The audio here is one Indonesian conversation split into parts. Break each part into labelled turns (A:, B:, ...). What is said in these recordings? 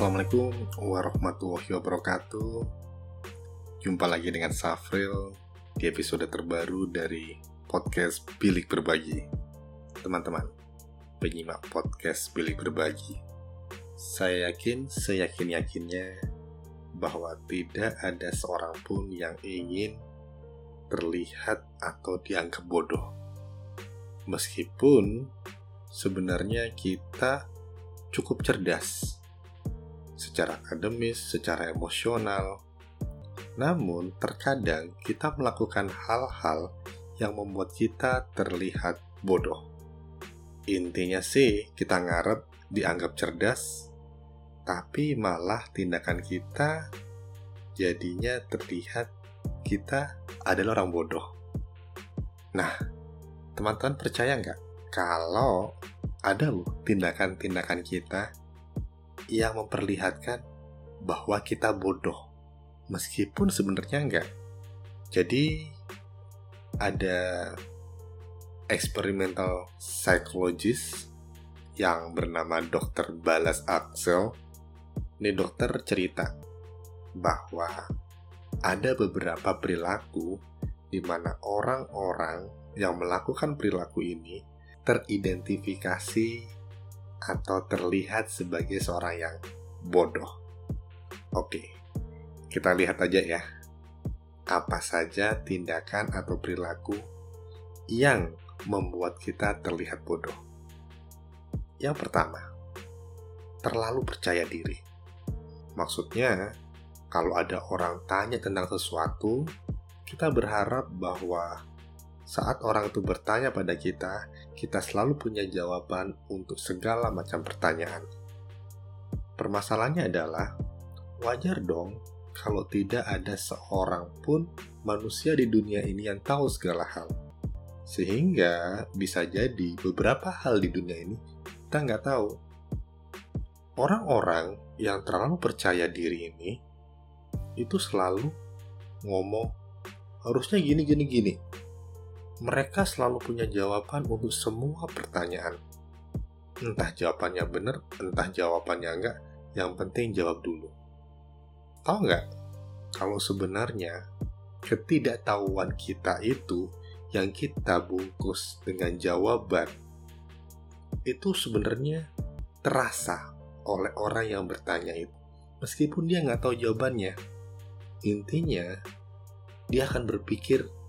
A: Assalamualaikum warahmatullahi wabarakatuh. Jumpa lagi dengan Safril di episode terbaru dari podcast Bilik Berbagi. Teman-teman, penyimak podcast Bilik Berbagi. Saya yakin, seyakin-yakinnya bahwa tidak ada seorang pun yang ingin terlihat atau dianggap bodoh. Meskipun sebenarnya kita cukup cerdas secara akademis, secara emosional. Namun, terkadang kita melakukan hal-hal yang membuat kita terlihat bodoh. Intinya sih, kita ngarep dianggap cerdas, tapi malah tindakan kita jadinya terlihat kita adalah orang bodoh. Nah, teman-teman percaya nggak kalau ada loh tindakan-tindakan kita yang memperlihatkan bahwa kita bodoh, meskipun sebenarnya enggak. Jadi ada eksperimental psychologist yang bernama Dr. Balas Axel. Ini dokter cerita bahwa ada beberapa perilaku di mana orang-orang yang melakukan perilaku ini teridentifikasi atau terlihat sebagai seorang yang bodoh. Oke, kita lihat aja ya. Apa saja tindakan atau perilaku yang membuat kita terlihat bodoh. Yang pertama, terlalu percaya diri. Maksudnya, kalau ada orang tanya tentang sesuatu, kita berharap bahwa saat orang itu bertanya pada kita, kita selalu punya jawaban untuk segala macam pertanyaan. Permasalahannya adalah, wajar dong kalau tidak ada seorang pun manusia di dunia ini yang tahu segala hal. Sehingga bisa jadi beberapa hal di dunia ini kita nggak tahu. Orang-orang yang terlalu percaya diri ini itu selalu ngomong harusnya gini gini gini mereka selalu punya jawaban untuk semua pertanyaan. Entah jawabannya benar, entah jawabannya enggak, yang penting jawab dulu. Tahu nggak? Kalau sebenarnya ketidaktahuan kita itu yang kita bungkus dengan jawaban itu sebenarnya terasa oleh orang yang bertanya itu. Meskipun dia nggak tahu jawabannya, intinya dia akan berpikir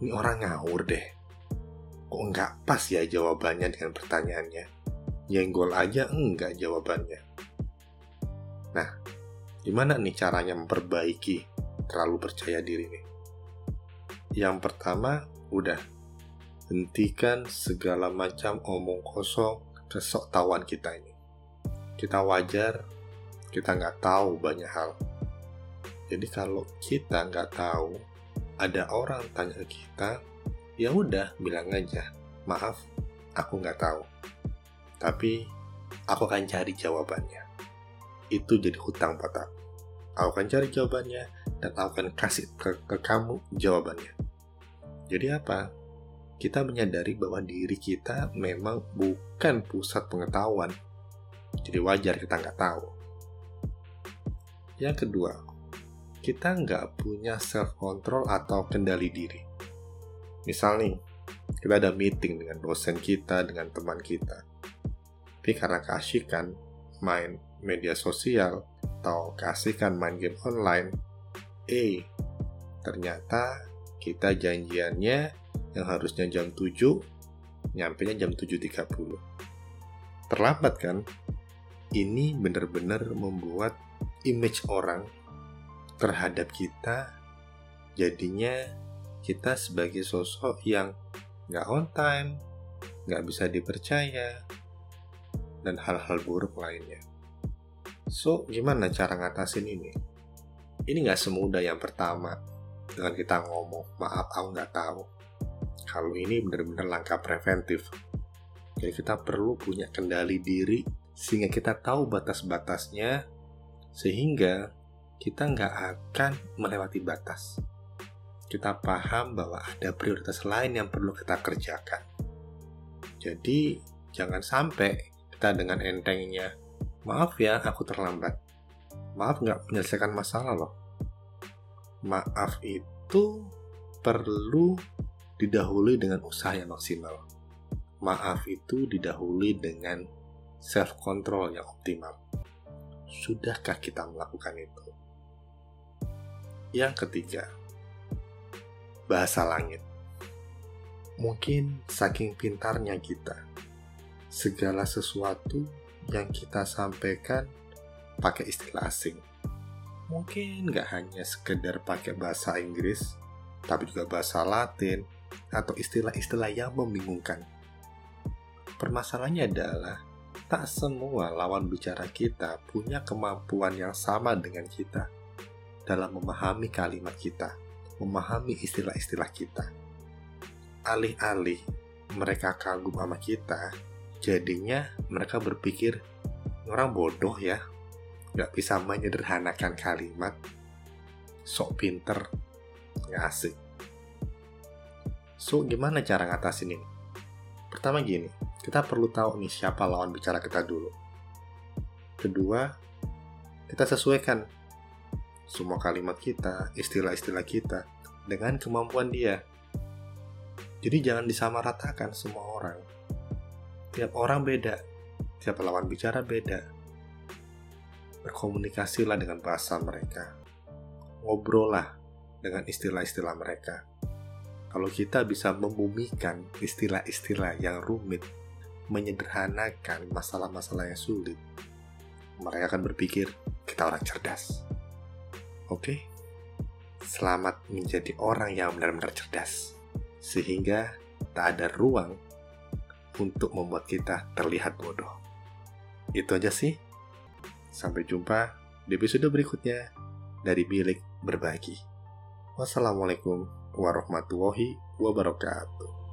A: ini orang ngawur deh. Kok nggak pas ya jawabannya dengan pertanyaannya? Yenggol aja enggak jawabannya. Nah, gimana nih caranya memperbaiki terlalu percaya diri nih? Yang pertama, udah hentikan segala macam omong kosong kesok tawan kita ini. Kita wajar, kita nggak tahu banyak hal. Jadi kalau kita nggak tahu, ada orang tanya ke kita, ya udah bilang aja, maaf, aku nggak tahu. Tapi aku akan cari jawabannya. Itu jadi hutang buat aku. Aku akan cari jawabannya dan aku akan kasih ke, ke kamu jawabannya. Jadi apa? Kita menyadari bahwa diri kita memang bukan pusat pengetahuan. Jadi wajar kita nggak tahu. Yang kedua, kita nggak punya self control atau kendali diri. Misal nih, kita ada meeting dengan dosen kita, dengan teman kita. Tapi karena keasikan main media sosial atau keasikan main game online, eh, ternyata kita janjiannya yang harusnya jam 7, nyampe jam 7.30. Terlambat kan? Ini benar-benar membuat image orang terhadap kita jadinya kita sebagai sosok yang nggak on time, nggak bisa dipercaya, dan hal-hal buruk lainnya. So, gimana cara ngatasin ini? Ini nggak semudah yang pertama dengan kita ngomong, maaf aku nggak tahu. Kalau ini benar-benar langkah preventif. Jadi kita perlu punya kendali diri sehingga kita tahu batas-batasnya sehingga kita nggak akan melewati batas. Kita paham bahwa ada prioritas lain yang perlu kita kerjakan. Jadi, jangan sampai kita dengan entengnya Maaf ya, aku terlambat. Maaf nggak menyelesaikan masalah loh. Maaf itu perlu didahului dengan usaha yang maksimal. Maaf itu didahului dengan self control yang optimal. Sudahkah kita melakukan itu? Yang ketiga, bahasa langit. Mungkin saking pintarnya kita, segala sesuatu yang kita sampaikan pakai istilah asing. Mungkin nggak hanya sekedar pakai bahasa Inggris, tapi juga bahasa Latin atau istilah-istilah yang membingungkan. Permasalahannya adalah tak semua lawan bicara kita punya kemampuan yang sama dengan kita dalam memahami kalimat kita, memahami istilah-istilah kita. Alih-alih mereka kagum sama kita, jadinya mereka berpikir orang bodoh ya, nggak bisa menyederhanakan kalimat, sok pinter, nggak asik. So, gimana cara ngatasin ini? Pertama gini, kita perlu tahu nih siapa lawan bicara kita dulu. Kedua, kita sesuaikan semua kalimat kita, istilah-istilah kita dengan kemampuan dia. Jadi jangan disamaratakan semua orang. Tiap orang beda, tiap lawan bicara beda. Berkomunikasilah dengan bahasa mereka. Ngobrol lah dengan istilah-istilah mereka. Kalau kita bisa membumikan istilah-istilah yang rumit, menyederhanakan masalah-masalah yang sulit, mereka akan berpikir kita orang cerdas. Oke? Selamat menjadi orang yang benar-benar cerdas. Sehingga tak ada ruang untuk membuat kita terlihat bodoh. Itu aja sih. Sampai jumpa di episode berikutnya dari Bilik Berbagi. Wassalamualaikum warahmatullahi wabarakatuh.